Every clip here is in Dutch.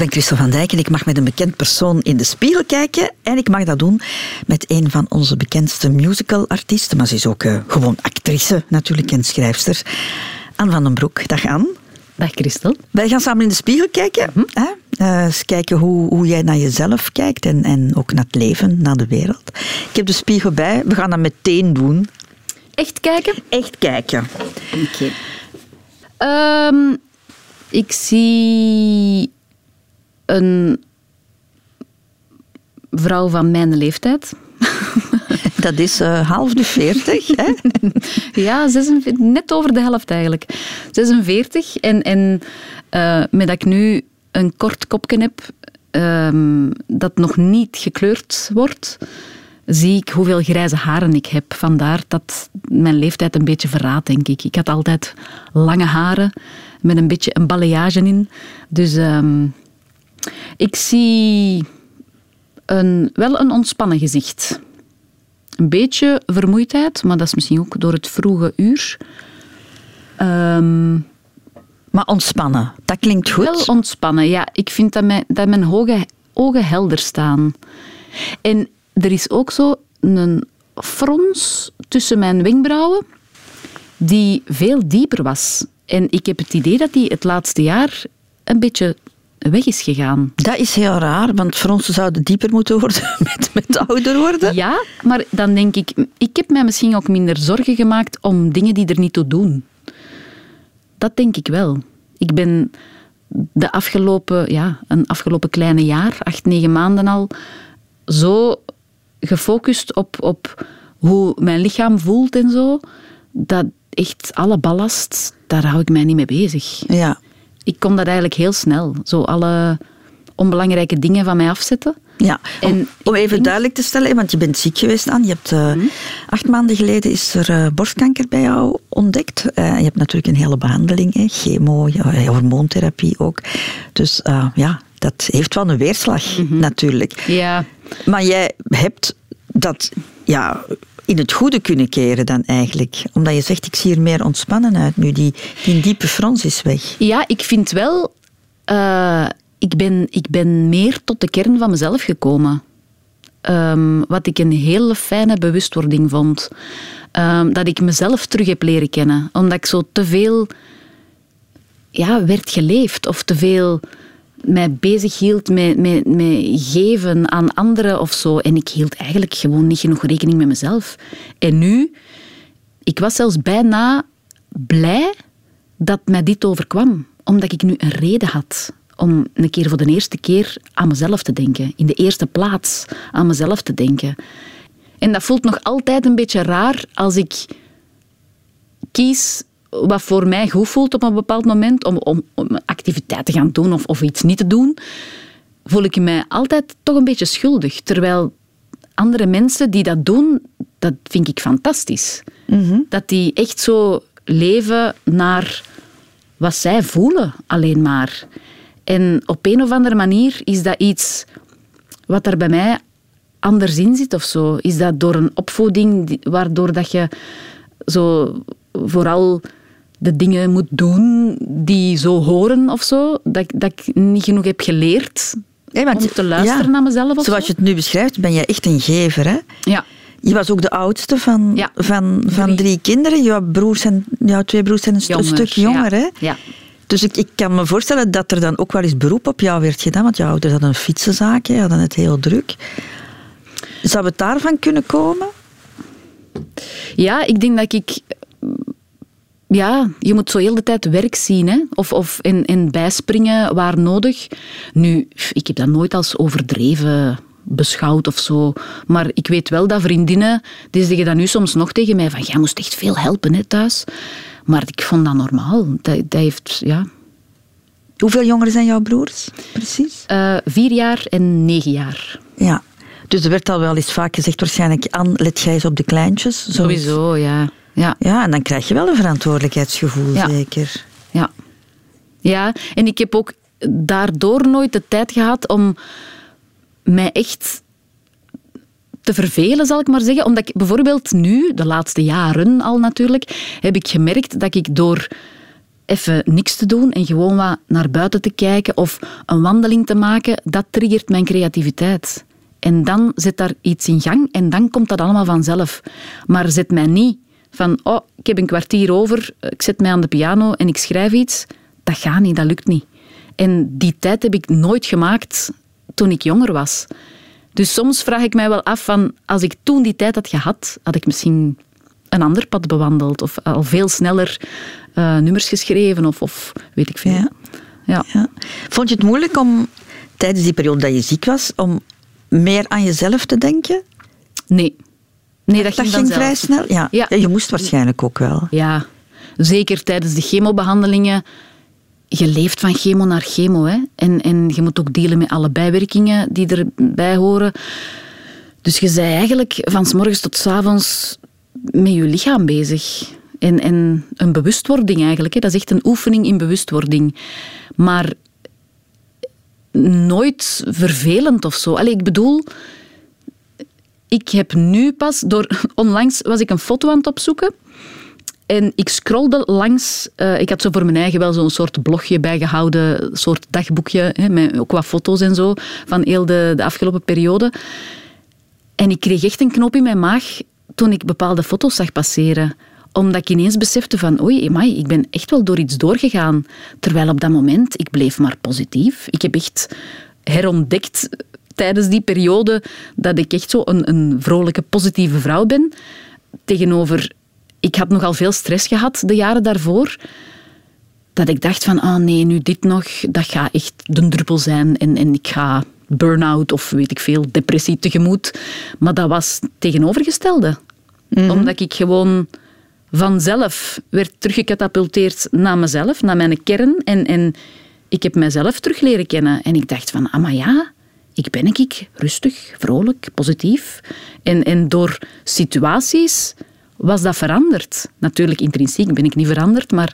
ben Christel van Dijk en ik mag met een bekend persoon in de spiegel kijken. En ik mag dat doen met een van onze bekendste musicalartiesten. Maar ze is ook uh, gewoon actrice natuurlijk en schrijfster. Anne van den Broek. Dag Anne. Dag Christel. Wij gaan samen in de spiegel kijken. Mm hè? Uh, eens kijken hoe, hoe jij naar jezelf kijkt en, en ook naar het leven, naar de wereld. Ik heb de spiegel bij. We gaan dat meteen doen. Echt kijken? Echt kijken. Oké. Okay. Um, ik zie een vrouw van mijn leeftijd. Dat is uh, half de 40, hè? ja, 46, net over de helft eigenlijk. 46. En, en uh, met dat ik nu een kort kopje heb um, dat nog niet gekleurd wordt, zie ik hoeveel grijze haren ik heb. Vandaar dat mijn leeftijd een beetje verraadt, denk ik. Ik had altijd lange haren met een beetje een balayage in. Dus um, ik zie een, wel een ontspannen gezicht. Een beetje vermoeidheid, maar dat is misschien ook door het vroege uur. Um, maar ontspannen, dat klinkt goed. Wel ontspannen, ja. Ik vind dat mijn, dat mijn ogen, ogen helder staan. En er is ook zo een frons tussen mijn wenkbrauwen die veel dieper was. En ik heb het idee dat die het laatste jaar een beetje weg is gegaan. Dat is heel raar, want fronsen zouden dieper moeten worden met, met ouder worden. Ja, maar dan denk ik, ik heb mij misschien ook minder zorgen gemaakt om dingen die er niet toe doen. Dat denk ik wel. Ik ben de afgelopen, ja, een afgelopen kleine jaar, acht, negen maanden al, zo gefocust op, op hoe mijn lichaam voelt en zo, dat echt alle ballast, daar hou ik mij niet mee bezig. Ja. Ik kon dat eigenlijk heel snel. Zo alle onbelangrijke dingen van mij afzetten. Ja, en om, even duidelijk te stellen, want je bent ziek geweest aan. Je hebt uh, acht maanden geleden is er uh, borstkanker bij jou ontdekt. Uh, je hebt natuurlijk een hele behandeling, hè, chemo, hormoontherapie ook. Dus ja, dat heeft wel een weerslag -hmm. natuurlijk. Ja. Maar jij hebt dat ja, in het goede kunnen keren dan eigenlijk? Omdat je zegt, ik zie er meer ontspannen uit nu. Die, die diepe frons is weg. Ja, ik vind wel... Uh, ik, ben, ik ben meer tot de kern van mezelf gekomen. Um, wat ik een hele fijne bewustwording vond. Um, dat ik mezelf terug heb leren kennen. Omdat ik zo te veel ja, werd geleefd. Of te veel mij bezig hield met, met, met geven aan anderen of zo. En ik hield eigenlijk gewoon niet genoeg rekening met mezelf. En nu, ik was zelfs bijna blij dat mij dit overkwam. Omdat ik nu een reden had om een keer voor de eerste keer aan mezelf te denken. In de eerste plaats aan mezelf te denken. En dat voelt nog altijd een beetje raar als ik kies wat voor mij goed voelt op een bepaald moment, om, om, om activiteit te gaan doen of, of iets niet te doen, voel ik mij altijd toch een beetje schuldig. Terwijl andere mensen die dat doen, dat vind ik fantastisch. Mhm. Dat die echt zo leven naar wat zij voelen, alleen maar. En op een of andere manier is dat iets wat er bij mij anders in zit of zo. Is dat door een opvoeding waardoor dat je zo vooral de dingen moet doen die zo horen of zo. Dat, dat ik niet genoeg heb geleerd nee, om te luisteren naar mezelf. Of Zoals je het nu beschrijft, ben je echt een gever. Hè? Ja. Je was ook de oudste van, ja. van, van drie. drie kinderen. Jouw, broers zijn, jouw twee broers zijn een, Jonger, stuk jonger. Ja. Hè? ja. Dus ik, ik kan me voorstellen dat er dan ook wel eens beroep op jou werd gedaan. Want jouw ouders hadden een fietsenzaak, hè, hadden het heel druk. Zou het daarvan kunnen komen? Ja, ik denk dat ik ja, je moet zo heel de tijd werk zien. Hè? Of, of in, in bijspringen waar nodig. Nu, ik heb dat nooit als overdreven beschouwd of zo. Maar ik weet wel dat vriendinnen, die zeggen dat nu soms nog tegen mij, van jij moest echt veel helpen hè, thuis. Maar ik vond dat normaal. Dat, dat heeft, ja... Hoeveel jongeren zijn jouw broers, precies? Uh, vier jaar en negen jaar. Ja, dus er werd al wel eens vaak gezegd waarschijnlijk, Anne, let jij eens op de kleintjes. Sowieso, ja. Ja. ja, en dan krijg je wel een verantwoordelijkheidsgevoel, ja. zeker. Ja. ja, en ik heb ook daardoor nooit de tijd gehad om mij echt te vervelen, zal ik maar zeggen. Omdat ik bijvoorbeeld nu, de laatste jaren al natuurlijk, heb ik gemerkt dat ik door even niks te doen en gewoon wat naar buiten te kijken of een wandeling te maken, dat triggert mijn creativiteit. En dan zet daar iets in gang en dan komt dat allemaal vanzelf. Maar zet mij niet van, oh, ik heb een kwartier over, ik zet mij aan de piano en ik schrijf iets. Dat gaat niet, dat lukt niet. En die tijd heb ik nooit gemaakt toen ik jonger was. Dus soms vraag ik mij wel af van, als ik toen die tijd had gehad, had ik misschien een ander pad bewandeld of al veel sneller uh, nummers geschreven of, of weet ik veel. Ja. Ja. ja. Vond je het moeilijk om tijdens die periode dat je ziek was, om meer aan jezelf te denken? Nee. Nee, dat, dat ging, ging vrij snel? Ja. ja. je moest waarschijnlijk ook wel. Ja, zeker tijdens de chemobehandelingen. Je leeft van chemo naar chemo. Hè? En, en je moet ook delen met alle bijwerkingen die erbij horen. Dus je bent eigenlijk van s morgens tot s avonds met je lichaam bezig. En, en een bewustwording eigenlijk. Hè. Dat is echt een oefening in bewustwording. Maar nooit vervelend of zo. Allee, ik bedoel, ik heb nu pas door. Onlangs was ik een foto aan het opzoeken. En ik scrolde langs. Uh, ik had zo voor mijn eigen wel zo'n soort blogje bijgehouden, een soort dagboekje, hè, met ook wat foto's en zo, van heel de, de afgelopen periode. En ik kreeg echt een knop in mijn maag toen ik bepaalde foto's zag passeren omdat ik ineens besefte van, oei, amai, ik ben echt wel door iets doorgegaan. Terwijl op dat moment, ik bleef maar positief. Ik heb echt herontdekt tijdens die periode dat ik echt zo een, een vrolijke, positieve vrouw ben. Tegenover, ik had nogal veel stress gehad de jaren daarvoor. Dat ik dacht van, ah oh nee, nu dit nog, dat gaat echt de druppel zijn. En, en ik ga burn-out of weet ik veel, depressie tegemoet. Maar dat was tegenovergestelde. Mhm. Omdat ik gewoon vanzelf werd teruggecatapulteerd naar mezelf, naar mijn kern. En, en ik heb mezelf terug leren kennen. En ik dacht van, ah maar ja, ik ben ik rustig, vrolijk, positief. En, en door situaties was dat veranderd. Natuurlijk, intrinsiek ben ik niet veranderd, maar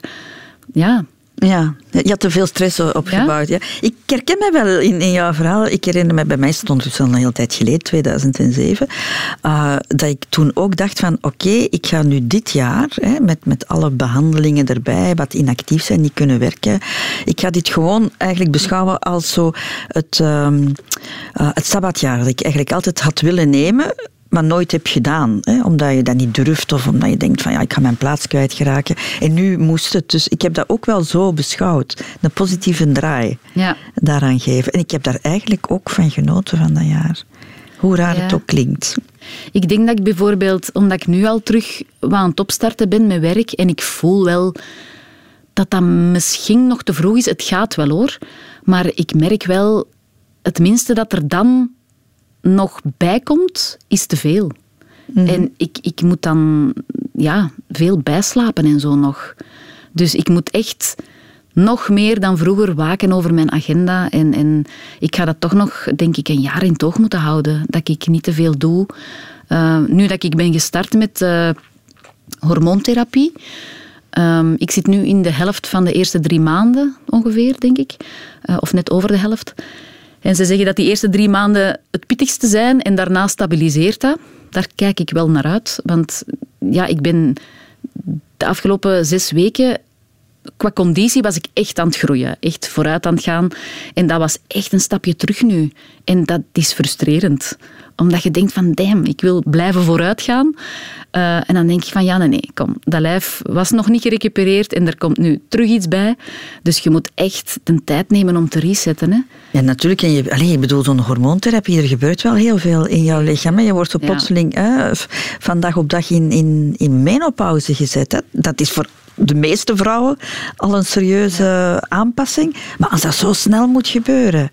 ja, ja, je had te veel stress opgebouwd. Ja? Ik herken me wel in, in jouw verhaal. Ik herinner me, bij mij stond het al een hele tijd geleden, 2007, uh, eh, dat ik toen ook dacht van oké, ik ga nu dit jaar, hè, met, met alle behandelingen erbij, wat inactief zijn, niet kunnen werken, ik ga dit gewoon eigenlijk beschouwen als zo het, um, uh, het sabbatjaar dat ik eigenlijk altijd had willen nemen maar nooit heb gedaan. Hè, omdat je dat niet durft of omdat je denkt van ja, ik ga mijn plaats kwijtgeraken. En nu moest het. Dus ik heb dat ook wel zo beschouwd. Een positieve draai ja. daaraan geven. En ik heb daar eigenlijk ook van genoten van dat jaar. Hoe raar het ook klinkt. Ik denk dat ik bijvoorbeeld, omdat ik nu al terug aan het opstarten ben met werk en ik voel wel dat dat misschien nog te vroeg is. Het gaat wel hoor. Maar ik merk wel, het minste dat er dan nog bijkomt, is te veel. Mhm. En ik, ik moet dan ja, veel bijslapen en zo nog. Dus ik moet echt nog meer dan vroeger waken over mijn agenda. En, en ik ga dat toch nog, denk ik, een jaar in toog moeten houden. Dat ik niet te veel doe. Uh, nu dat ik ben gestart met uh, hormoontherapie. Um, ik zit nu in de helft van de eerste drie maanden ongeveer, denk ik. Uh, of net over de helft. En ze zeggen dat die eerste drie maanden het pittigste zijn en daarna stabiliseert dat. Daar kijk ik wel naar uit. Want ja, ik ben de afgelopen zes weken qua conditie was ik echt aan het groeien, echt vooruit aan het gaan. En dat was echt een stapje terug nu. En dat is frustrerend omdat je denkt van, damn, ik wil blijven vooruit gaan. Uh, en dan denk je van, ja, nee, nee, kom. Dat lijf was nog niet gerecupereerd en er komt nu terug iets bij. Dus je moet echt de tijd nemen om te resetten. Hè. Ja, natuurlijk. En je, allez, ik bedoel, zo'n hormoontherapie, er gebeurt wel heel veel in jouw lichaam. Je wordt zo plotseling ja. van dag op dag in, in, in menopauze gezet. Hè. Dat is voor de meeste vrouwen al een serieuze aanpassing. Maar als dat zo snel moet gebeuren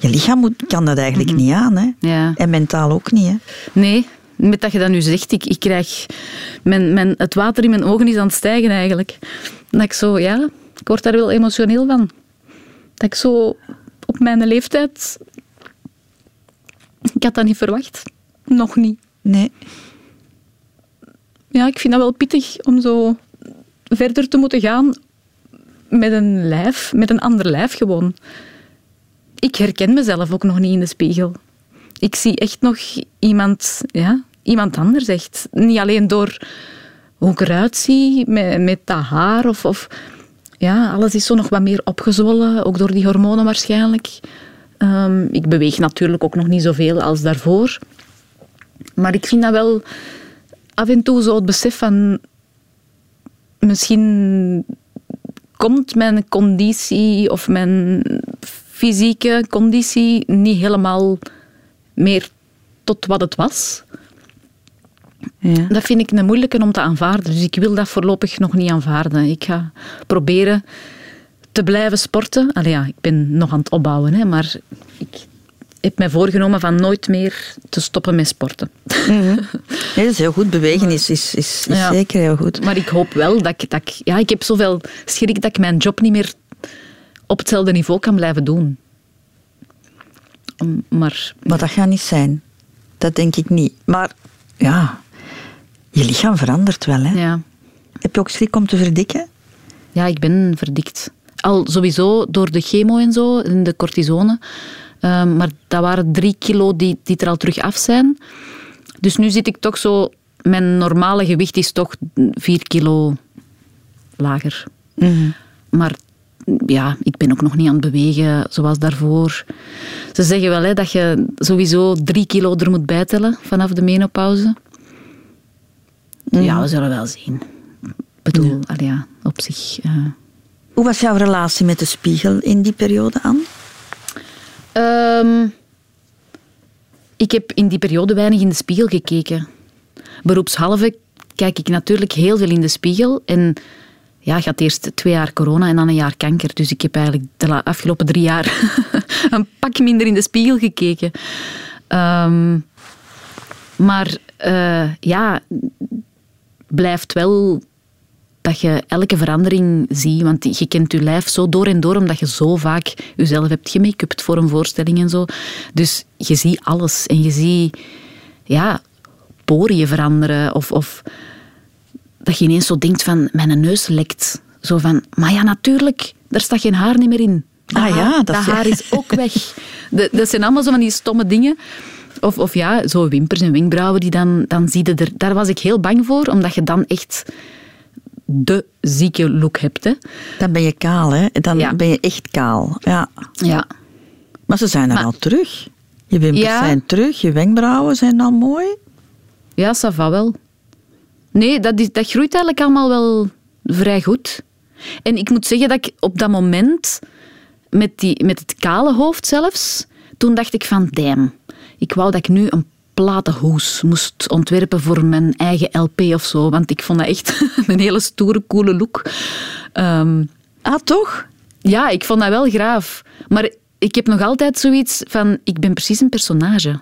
je lichaam moet, kan dat eigenlijk mhm. niet aan. Hè? Ja. En mentaal ook niet. Hè? Nee, met dat je dat nu zegt, ik, ik krijg... Mijn, mijn, het water in mijn ogen is aan het stijgen eigenlijk. Dat ik zo, ja, ik word daar wel emotioneel van. Dat ik zo op mijn leeftijd... Ik had dat niet verwacht. Nog niet. Nee. Ja, ik vind dat wel pittig om zo verder te moeten gaan met een lijf, met een ander lijf gewoon ik herken mezelf ook nog niet in de spiegel. Ik zie echt nog iemand, ja, iemand anders echt. Niet alleen door hoe ik eruit zie, met, met dat haar of, of ja, alles is zo nog wat meer opgezwollen, ook door die hormonen waarschijnlijk. Ehm, ik beweeg natuurlijk ook nog niet zoveel als daarvoor. Maar ik vind dat wel af en toe zo het besef van... Misschien komt mijn conditie of mijn fysieke conditie niet helemaal meer tot wat het was. Ja. Dat vind ik een moeilijke om te aanvaarden. Dus ik wil dat voorlopig nog niet aanvaarden. Ik ga proberen te blijven sporten. Allee, ja, ik ben nog aan het opbouwen, hè, maar ik heb mij voorgenomen van nooit meer te stoppen met sporten. Mm dat is heel goed. Bewegen is, is, is, zeker heel goed. Maar ik hoop wel dat ik, dat ik... Ja, ik heb zoveel schrik dat ik mijn job niet meer op hetzelfde niveau kan blijven doen. Maar, maar dat gaat niet zijn. Dat denk ik niet. Maar ja, je lichaam verandert wel. Hè? Ja. Heb je ook schrik om te verdikken? Ja, ik ben verdikt. Al sowieso door de chemo en zo, en de cortisone. Ehm, maar dat waren drie kilo die, die er al terug af zijn. Dus nu zit ik toch zo... Mijn normale gewicht is toch vier kilo lager. Mhm. Maar ja, ik ben ook nog niet aan het bewegen zoals daarvoor. Ze zeggen wel hè, dat je sowieso drie kilo er moet bijtellen vanaf de menopauze. Mhm. Ja, we zullen wel zien. Ik bedoel, ja. ja op zich... Uh... Hoe was jouw relatie met de spiegel in die periode, aan? Um, ik heb in die periode weinig in de spiegel gekeken. Beroepshalve kijk ik natuurlijk heel veel in de spiegel. En ja, ik had eerst twee jaar corona en dan een jaar kanker. Dus ik heb eigenlijk de afgelopen drie jaar een pak minder in de spiegel gekeken. Um, maar uh, ja, blijft wel dat je elke verandering ziet. Want je kent je lijf zo door en door, omdat je zo vaak jezelf hebt gemake-upt voor een voorstelling en zo. Dus je ziet alles. En je ziet ja, poriën veranderen. Of, of dat je ineens zo denkt van, mijn neus lekt. Zo van, maar ja, natuurlijk, daar staat geen haar niet meer in. Ah, ja, dat, dat haar is ook weg. dat zijn allemaal zo van die stomme dingen. Of, of ja, zo wimpers en wenkbrauwen, die dan, dan zie je er... Daar was ik heel bang voor, omdat je dan echt de zieke look hebt. Hè. Dan ben je kaal, hè? Dan ben je echt kaal. Ja. ja. Maar ze zijn er al terug. Je wimpers zijn terug, je wenkbrauwen zijn al mooi. Ja, ça va wel. Nee, dat, is, dat groeit eigenlijk allemaal wel vrij goed. En ik moet zeggen dat ik op dat moment, met, die, met het kale hoofd zelfs, toen dacht ik van, damn, ik wou dat ik nu een platenhoes moest ontwerpen voor mijn eigen LP of zo. Want ik vond dat echt een hele stoere, coole look. Um, ah, toch? Ja, ik vond dat wel graaf. Maar ik heb nog altijd zoiets van, ik ben precies een personage.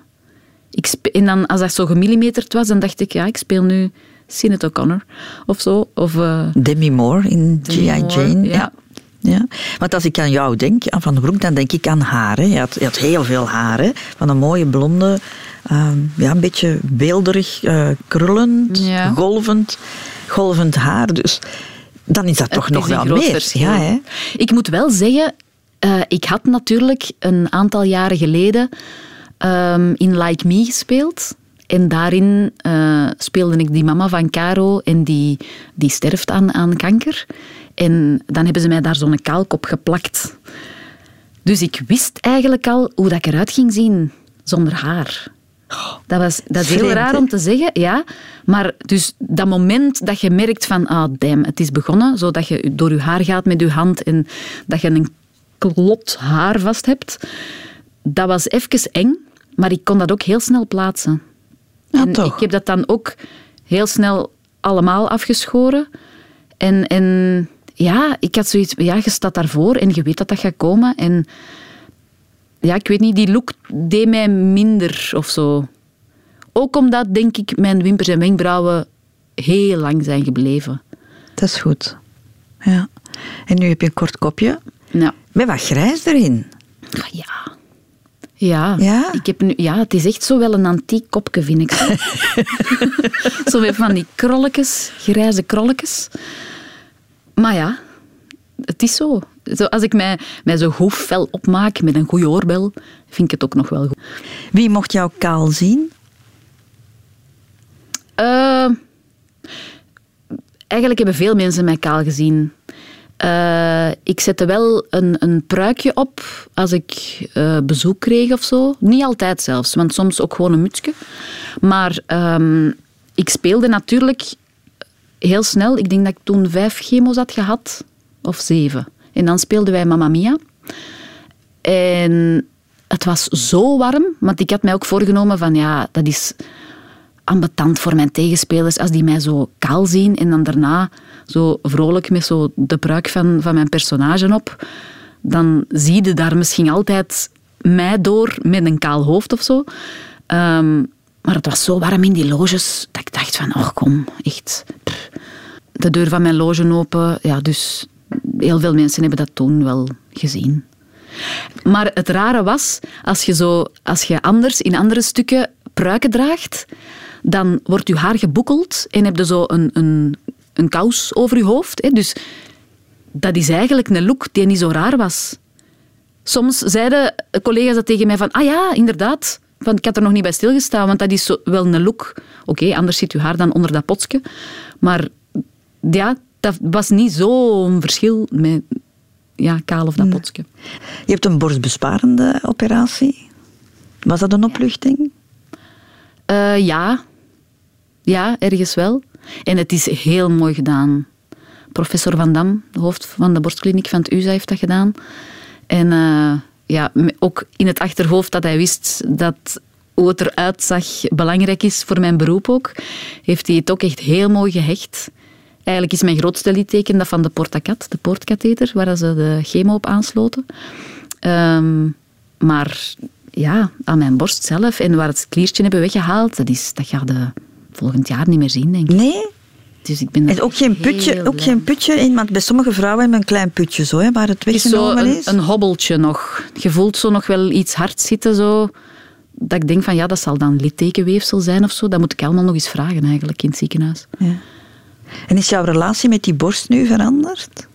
Ik en dan, als dat zo gemillimeterd was, dan dacht ik, ja, ik speel nu Sinead O'Connor of zo. Of, uh, Demi Moore in G.I. Jane. Ja. ja. Ja, want als ik aan jou denk, aan Van den Broek, dan denk ik aan haren. Je had, je had heel veel haren. Van een mooie blonde, Ehm, ja, een beetje beelderig, uh, krullend, golvend, golvend haar. Dus dan is dat toch nog wel meer. Ja, hè? Ik moet wel zeggen, uh, ik had natuurlijk een aantal jaren geleden um, in Like Me gespeeld. En daarin uh, speelde ik die mama van Caro en die, die sterft aan, aan kanker. En dan hebben ze mij daar zo'n kalk op geplakt. Dus ik wist eigenlijk al hoe dat ik eruit ging zien zonder haar. Dat, was, dat is heel raar om te zeggen, ja. Maar dus dat moment dat je merkt van, ah damn, het is begonnen, zodat je door je haar gaat met je hand en dat je een klot haar vast hebt, dat was even eng, maar ik kon dat ook heel snel plaatsen. Ja, en toch? ik heb dat dan ook heel snel allemaal afgeschoren. En, en ja, ik had zoiets, ja, je staat daarvoor en je weet dat dat gaat komen. En ja, ik weet niet, die look deed mij minder of zo. Ook omdat, denk ik, mijn wimpers en wenkbrauwen heel lang zijn gebleven. Dat is goed. Ja. En nu heb je een kort kopje. Ja. Met wat grijs erin. Ah, ja. Ja, ja? Ik heb nu, ja, het is echt zo wel een antiek kopje, vind ik. zo met van die krolletjes, grijze krolletjes. Maar ja, het is zo. zo als ik mij, mij zo goed fel opmaak met een goede oorbel, vind ik het ook nog wel goed. Wie mocht jou kaal zien? Uh, eigenlijk hebben veel mensen mij kaal gezien. Uh, ik zette wel een, een pruikje op als ik uh, bezoek kreeg of zo. Niet altijd zelfs, want soms ook gewoon een mutsje. Maar um, ik speelde natuurlijk heel snel. Ik denk dat ik toen vijf chemo's had gehad, of zeven. En dan speelden wij Mamma Mia. En het was zo warm, want ik had mij ook voorgenomen van ja, dat is ambetant voor mijn tegenspelers als die mij zo kaal zien en dan daarna zo vrolijk met zo de pruik van, van mijn personage op. Dan zie je daar misschien altijd mij door met een kaal hoofd of zo. Um, maar het was zo warm in die loges dat ik dacht van, oh kom, echt. De deur van mijn loge open. Ja, dus heel veel mensen hebben dat toen wel gezien. Maar het rare was, als je, zo, als je anders in andere stukken pruiken draagt, dan wordt je haar geboekeld en heb je zo een, een, een kous over je hoofd. Hè. Dus dat is eigenlijk een look die niet zo raar was. Soms zeiden collega's dat tegen mij van, ah ja, inderdaad, van, ik had er nog niet bij stilgestaan, want dat is wel een look. Oké, anders zit je haar dan onder dat potje. Maar ja, dat was niet zo'n verschil met ja, kaal of dat potje. Je hebt een borstbesparende operatie. Was dat een opluchting? Uh, ja. Ja, ergens wel. En het is heel mooi gedaan. Professor Van Dam, de hoofd van de borstkliniek van het USA, heeft dat gedaan. En uh, ja, ook in het achterhoofd dat hij wist dat hoe het eruit zag belangrijk is voor mijn beroep ook, heeft hij het ook echt heel mooi gehecht. Eigenlijk is mijn grootste litteken dat van de portacat, de poortkatheter, waar ze de chemo op aansloten. Um, maar ja, aan mijn borst zelf en waar het kliertje hebben weggehaald, dat, is, dat gaat de volgend jaar niet meer zien, denk ik. Nee? Dus ik ben en ook geen, putje, ook geen putje in, want bij sommige vrouwen hebben een klein putje zo, hè, waar het weggenomen is. Zo een, een hobbeltje nog. Je voelt zo nog wel iets hard zitten, zo. Dat ik denk van, ja, dat zal dan littekenweefsel zijn of zo. Dat moet ik allemaal nog eens vragen eigenlijk in het ziekenhuis. Ja. En is jouw relatie met die borst nu veranderd?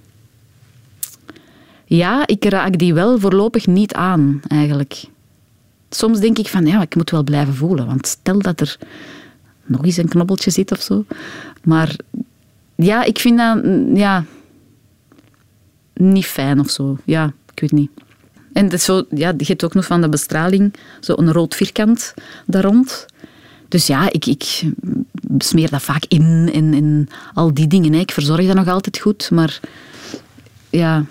Ja, ik raak die wel voorlopig niet aan, eigenlijk. Soms denk ik van, ja, ik moet wel blijven voelen. Want stel dat er nog eens een knobbeltje zit of zo. Maar ja, ik vind dat ja, niet fijn of zo. Ja, ik weet niet. En is zo, ja, je hebt ook nog van de bestraling zo'n rood vierkant daar rond. Dus ja, ik, ik smeer dat vaak in en, en al die dingen. Hè. Ik verzorg dat nog altijd goed, maar ja.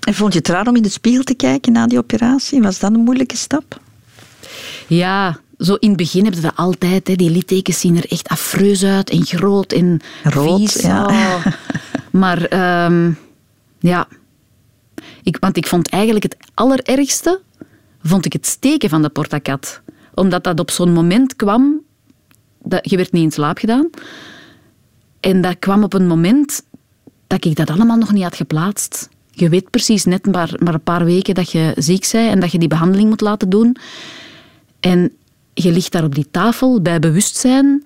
En vond je het raar om in de spiegel te kijken na die operatie? Was dat een moeilijke stap? Ja, zo in het begin heb je dat altijd. Hè. Die littekens zien er echt afreus uit en groot en Rood, vies. Ja. Oh. Maar um, ja, ik, want ik vond eigenlijk het allerergste vond ik het steken van de portacat. Omdat dat op zo'n moment kwam, dat, je werd niet in slaap gedaan. En dat kwam op een moment dat ik dat allemaal nog niet had geplaatst. Je weet precies net maar, maar een paar weken dat je ziek bent en dat je die behandeling moet laten doen. En je ligt daar op die tafel bij bewustzijn.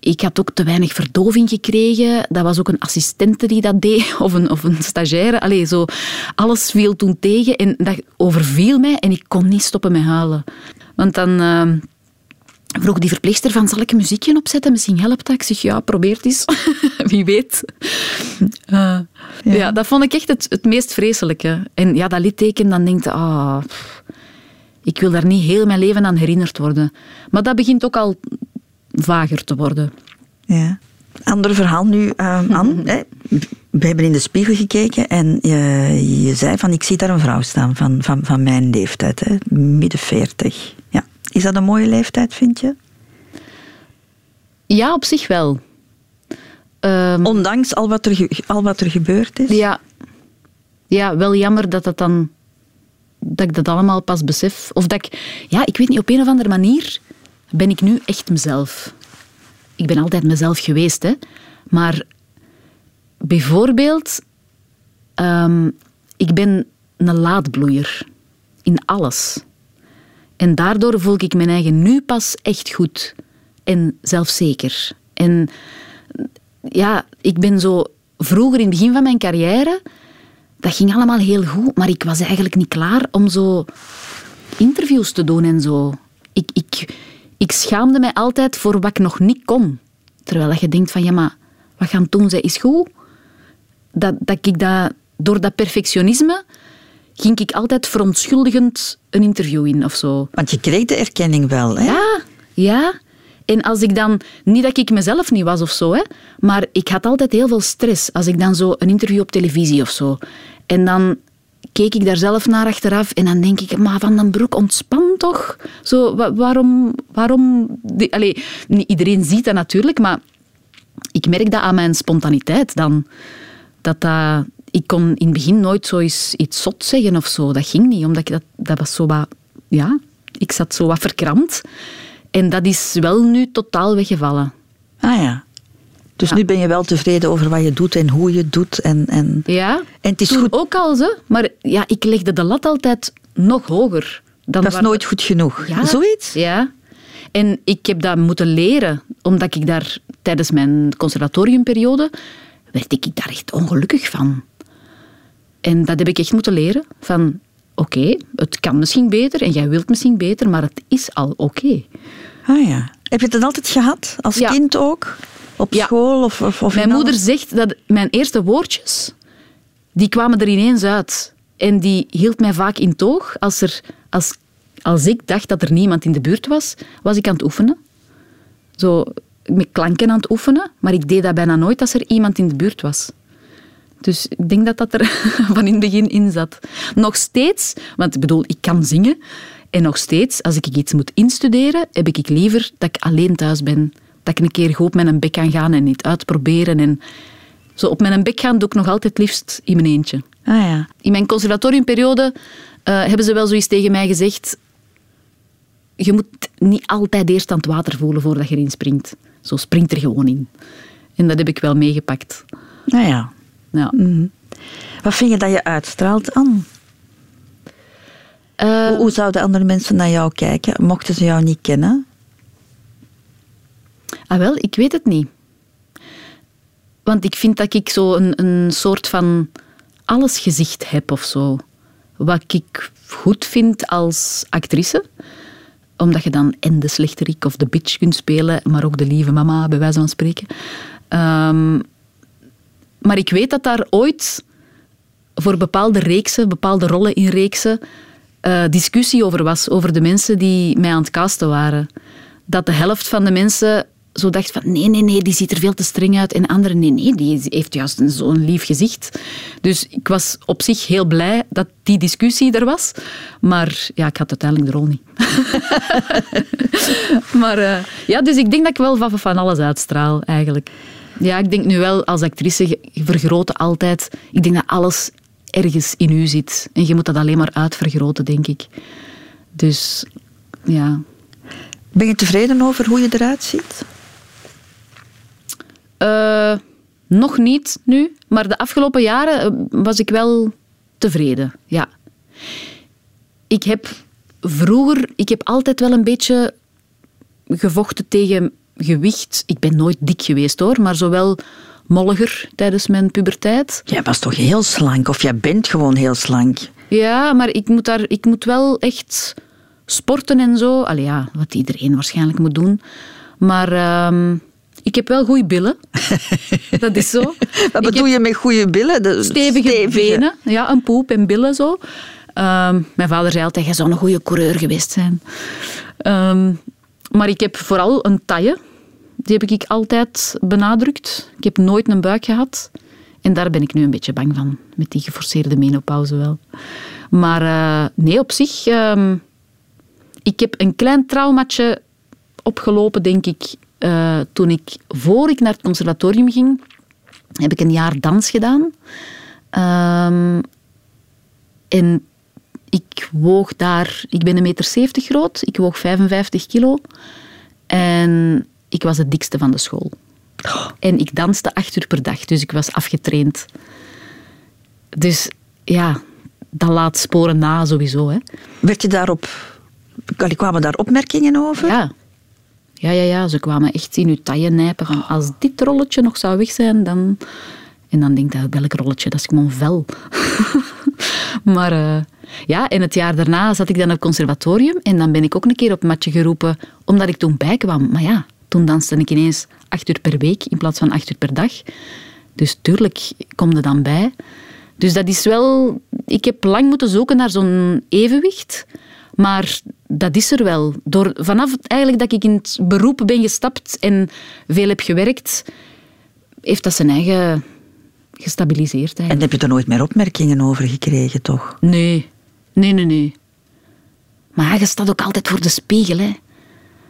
Ik had ook te weinig verdoving gekregen. Dat was ook een assistente die dat deed, of een, of een stagiaire. Zo, alles viel toen tegen en dat overviel mij en ik kon niet stoppen met huilen. Want dan uh, vroeg die verpleegster van, zal ik een muziekje opzetten? Misschien helpt dat. Ik zeg, ja, probeer het eens. Wie weet. Uh, ja. ja. dat vond ik echt het, het meest vreselijke. En ja, dat litteken, dan denkt ah... Ik wil daar niet heel mijn leven aan herinnerd worden. Maar dat begint ook al vager te worden. Ja. Ander verhaal nu, uh, Anne. We hebben in de spiegel gekeken en je, je, zei van ik zie daar een vrouw staan van, van, van mijn leeftijd, hè, midden 40. Is dat een mooie leeftijd, vind je? Ja, op zich wel. Um, Ondanks al wat, er, al wat er gebeurd is? Ja. ja, wel jammer dat dat dan dat ik dat allemaal pas besef. Of dat ik, ja, ik weet niet, op een of andere manier ben ik nu echt mezelf. Ik ben altijd mezelf geweest, hè. Maar bijvoorbeeld, um, ik ben een laadbloeier. In alles. En daardoor voel ik mijn eigen nu pas echt goed. En zelfzeker. En ja, ik ben zo vroeger in het begin van mijn carrière dat ging allemaal heel goed, maar ik was eigenlijk niet klaar om zo interviews te doen en zo. Ik, ik, ik schaamde mij altijd voor wat ik nog niet kon. Terwijl je denkt van, ja, maar wat gaan doen zij is goed. dat, dat ik dat, door dat perfectionisme ging ik altijd verontschuldigend een interview in of zo. Want je kreeg de erkenning wel, hè? Ja, ja. En als ik dan, niet dat ik mezelf niet was of zo, hè, maar ik had altijd heel veel stress als ik dan zo een interview op televisie of zo. En dan keek ik daar zelf naar achteraf en dan denk ik, maar Van den Broek, ontspan toch? Zo, waarom... waarom die, allez, niet iedereen ziet dat natuurlijk, maar ik merk dat aan mijn spontaniteit dan. Dat dat... Ik kon in het begin nooit zoiets iets zot zeggen of zo. Dat ging niet, omdat ik dat... Dat was zo wat... Ja, ik zat zo wat verkrampt. En dat is wel nu totaal weggevallen. Ah ja. Dus nu ben je wel tevreden over wat je doet en hoe je het doet. En, en, ja, en het is goed. ook al zo. Maar ja, ik legde de lat altijd nog hoger. Dan dat is nooit goed genoeg. Ja, Zoiets? Ja. En ik heb dat moeten leren, omdat ik daar tijdens mijn conservatoriumperiode werd ik daar echt ongelukkig van. En dat heb ik echt moeten leren. Van, oké, het kan misschien beter en jij wilt misschien beter, maar het is al oké. Ah ja. Heb je dat altijd gehad? Als kind ook? Op school? Of, of, of mijn moeder zegt dat mijn eerste woordjes, die kwamen er ineens uit. En die hield mij vaak in toog. Als, er, als, als ik dacht dat er niemand in de buurt was, was ik aan het oefenen. Zo met klanken aan het oefenen. Maar ik deed dat bijna nooit als er iemand in de buurt was. Dus ik denk dat dat er van in het begin in zat. Nog steeds, want ik bedoel, ik kan zingen. En nog steeds, als ik iets moet instuderen, heb ik liever dat ik alleen thuis ben. Dat ik een keer goed op mijn bek kan gaan en niet uitproberen. En zo op mijn bek gaan doe ik nog altijd liefst in mijn eentje. Ah, ja. In mijn conservatoriumperiode uh, hebben ze wel zoiets tegen mij gezegd. Je moet niet altijd eerst aan het water voelen voordat je erin springt. Zo springt er gewoon in. En dat heb ik wel meegepakt. Nou ja. Ja. Mhm. Wat vind je dat je uitstraalt, aan? Uh, hoe, hoe zouden andere mensen naar jou kijken, mochten ze jou niet kennen? Ah wel, ik weet het niet. Want ik vind dat ik zo een, een soort van allesgezicht heb of zo. Wat ik goed vind als actrice. Omdat je dan en de slechterik of de bitch kunt spelen, maar ook de lieve mama, bij wijze van spreken. Um, maar ik weet dat daar ooit voor bepaalde reeksen, bepaalde rollen in reeksen, uh, discussie over was. Over de mensen die mij aan het casten waren. Dat de helft van de mensen zo dacht van nee, nee, nee, die ziet er veel te streng uit. En anderen, nee, nee, die heeft juist zo'n lief gezicht. Dus ik was op zich heel blij dat die discussie er was. Maar ja, ik had uiteindelijk de rol niet. maar uh, ja, dus ik denk dat ik wel van, van alles uitstraal, eigenlijk. Ja, ik denk nu wel als actrice, je vergroten altijd. Ik denk dat alles ergens in u zit. En je moet dat alleen maar uitvergroten, denk ik. Dus ja. Ben je tevreden over hoe je eruit ziet? Uh, nog niet nu, maar de afgelopen jaren eh, was ik wel tevreden. Ja. Ik heb vroeger, ik heb altijd wel een beetje gevochten tegen gewicht. Ik ben nooit dik geweest hoor, maar zowel molliger tijdens mijn puberteit. Jij was toch heel slank, of jij bent gewoon heel slank? Ja, maar ik moet, daar, ik moet wel echt sporten en zo. Allee, ja, wat iedereen waarschijnlijk moet doen. Maar uh, ik heb wel goede billen. dat is zo. Wat bedoel je met goede billen? De stevige, stevige, benen, ja, een poep en billen zo. Uh, mijn vader zei altijd, je zou een goede coureur geweest zijn. Um, maar ik heb vooral een taille. Die heb ik altijd benadrukt. Ik heb nooit een buik gehad. En daar ben ik nu een beetje bang van. Met die geforceerde menopauze wel. Maar uh, nee, op zich... Uh, ik heb een klein traumaatje opgelopen, denk ik, uh, toen ik, voor ik naar het conservatorium ging, heb ik een jaar dans gedaan. Um, en ik woog daar, ik ben een meter zeventig groot, ik woog 55 kilo. En ik was het dikste van de school. En ik danste acht uur per dag, dus ik was afgetraind. Dus ja, dat laat sporen na sowieso. Hè. Werd je daarop, kwamen daar opmerkingen over? Ja. Ja, ja, ja, ze kwamen echt in uw taille nijpen van als dit rolletje nog zou weg zijn, dan... En dan denk ik, welk rolletje? Dat is gewoon vel. maar uh, ja, en het jaar daarna zat ik dan op conservatorium en dan ben ik ook een keer op matje geroepen, omdat ik toen bijkwam. Maar ja, toen danste ik ineens acht uur per week in plaats van acht uur per dag. Dus tuurlijk kom er dan bij. Dus dat is wel... Ik heb lang moeten zoeken naar zo'n evenwicht. Maar dat is er wel. Door, vanaf eigenlijk dat ik in het beroep ben gestapt en veel heb gewerkt, heeft dat zijn eigen gestabiliseerd. En heb je er nooit meer opmerkingen over gekregen, toch? Nee. Nee, nee, nee. Maar je staat ook altijd voor de spiegel, hè.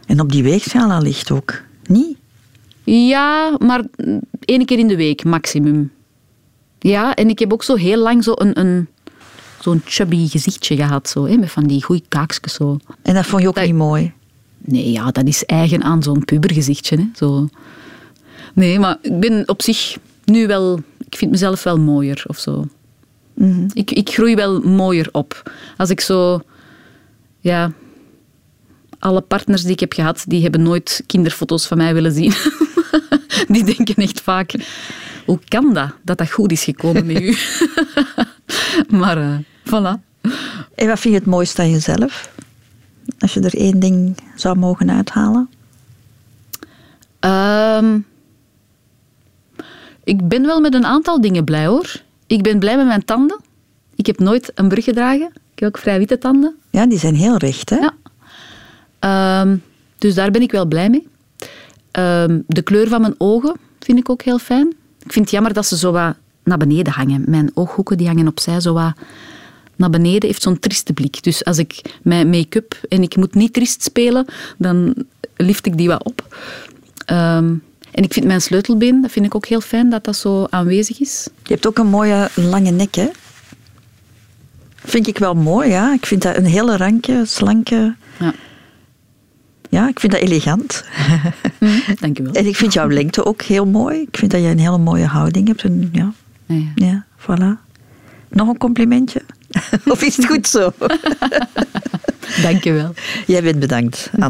En op die weegschaal ligt ook, niet? Ja, maar één keer in de week, maximum. Ja, en ik heb ook zo heel lang zo een, een, zo'n chubby gezichtje gehad, zo, hè, met van die goeie kaakjes. Zo. En dat vond je ook niet mooi? Nee, ja, dat is eigen aan zo'n pubergezichtje. Hè, zo. Nee, maar ik ben op zich nu wel... Ik vind mezelf wel mooier, of zo. Mhm. ik, ik groei wel mooier op. Als ik zo... Ja... Alle partners die ik heb gehad, die hebben nooit kinderfoto's van mij willen zien. die denken echt vaak... Hoe kan dat, dat dat goed is gekomen met u? maar, eh voilà. En wat vind je het mooiste aan jezelf? Als je er één ding zou mogen uithalen? Ehm, ik ben wel met een aantal dingen blij hoor. Ik ben blij met mijn tanden. Ik heb nooit een brug gedragen. Ik heb ook vrij witte tanden. Ja, die zijn heel recht, hè? Ja. Ehm, dus daar ben ik wel blij mee. Ehm, de kleur van mijn ogen vind ik ook heel fijn. Ik vind het jammer dat ze zo wat naar beneden hangen. Mijn ooghoeken die hangen opzij zo wat naar beneden. Heeft zo'n trieste blik. Dus als ik mijn make-up en ik moet niet triest spelen, dan lift ik die wat op. Ehm, en ik vind mijn sleutelbeen, dat vind ik ook heel fijn dat dat zo aanwezig is. Je hebt ook een mooie lange nek, hè? Vind ik wel mooi, ja. Ik vind dat een hele ranke, slanke... Ja. Ja, ik vind dat elegant. Dank u wel. En ik vind jouw lengte ook heel mooi. Ik vind dat je een hele mooie houding hebt. En ja, Ja, ja. ja, voilà. Nog een complimentje? of is het goed zo? Dank u wel. Jij bent bedankt, Anne.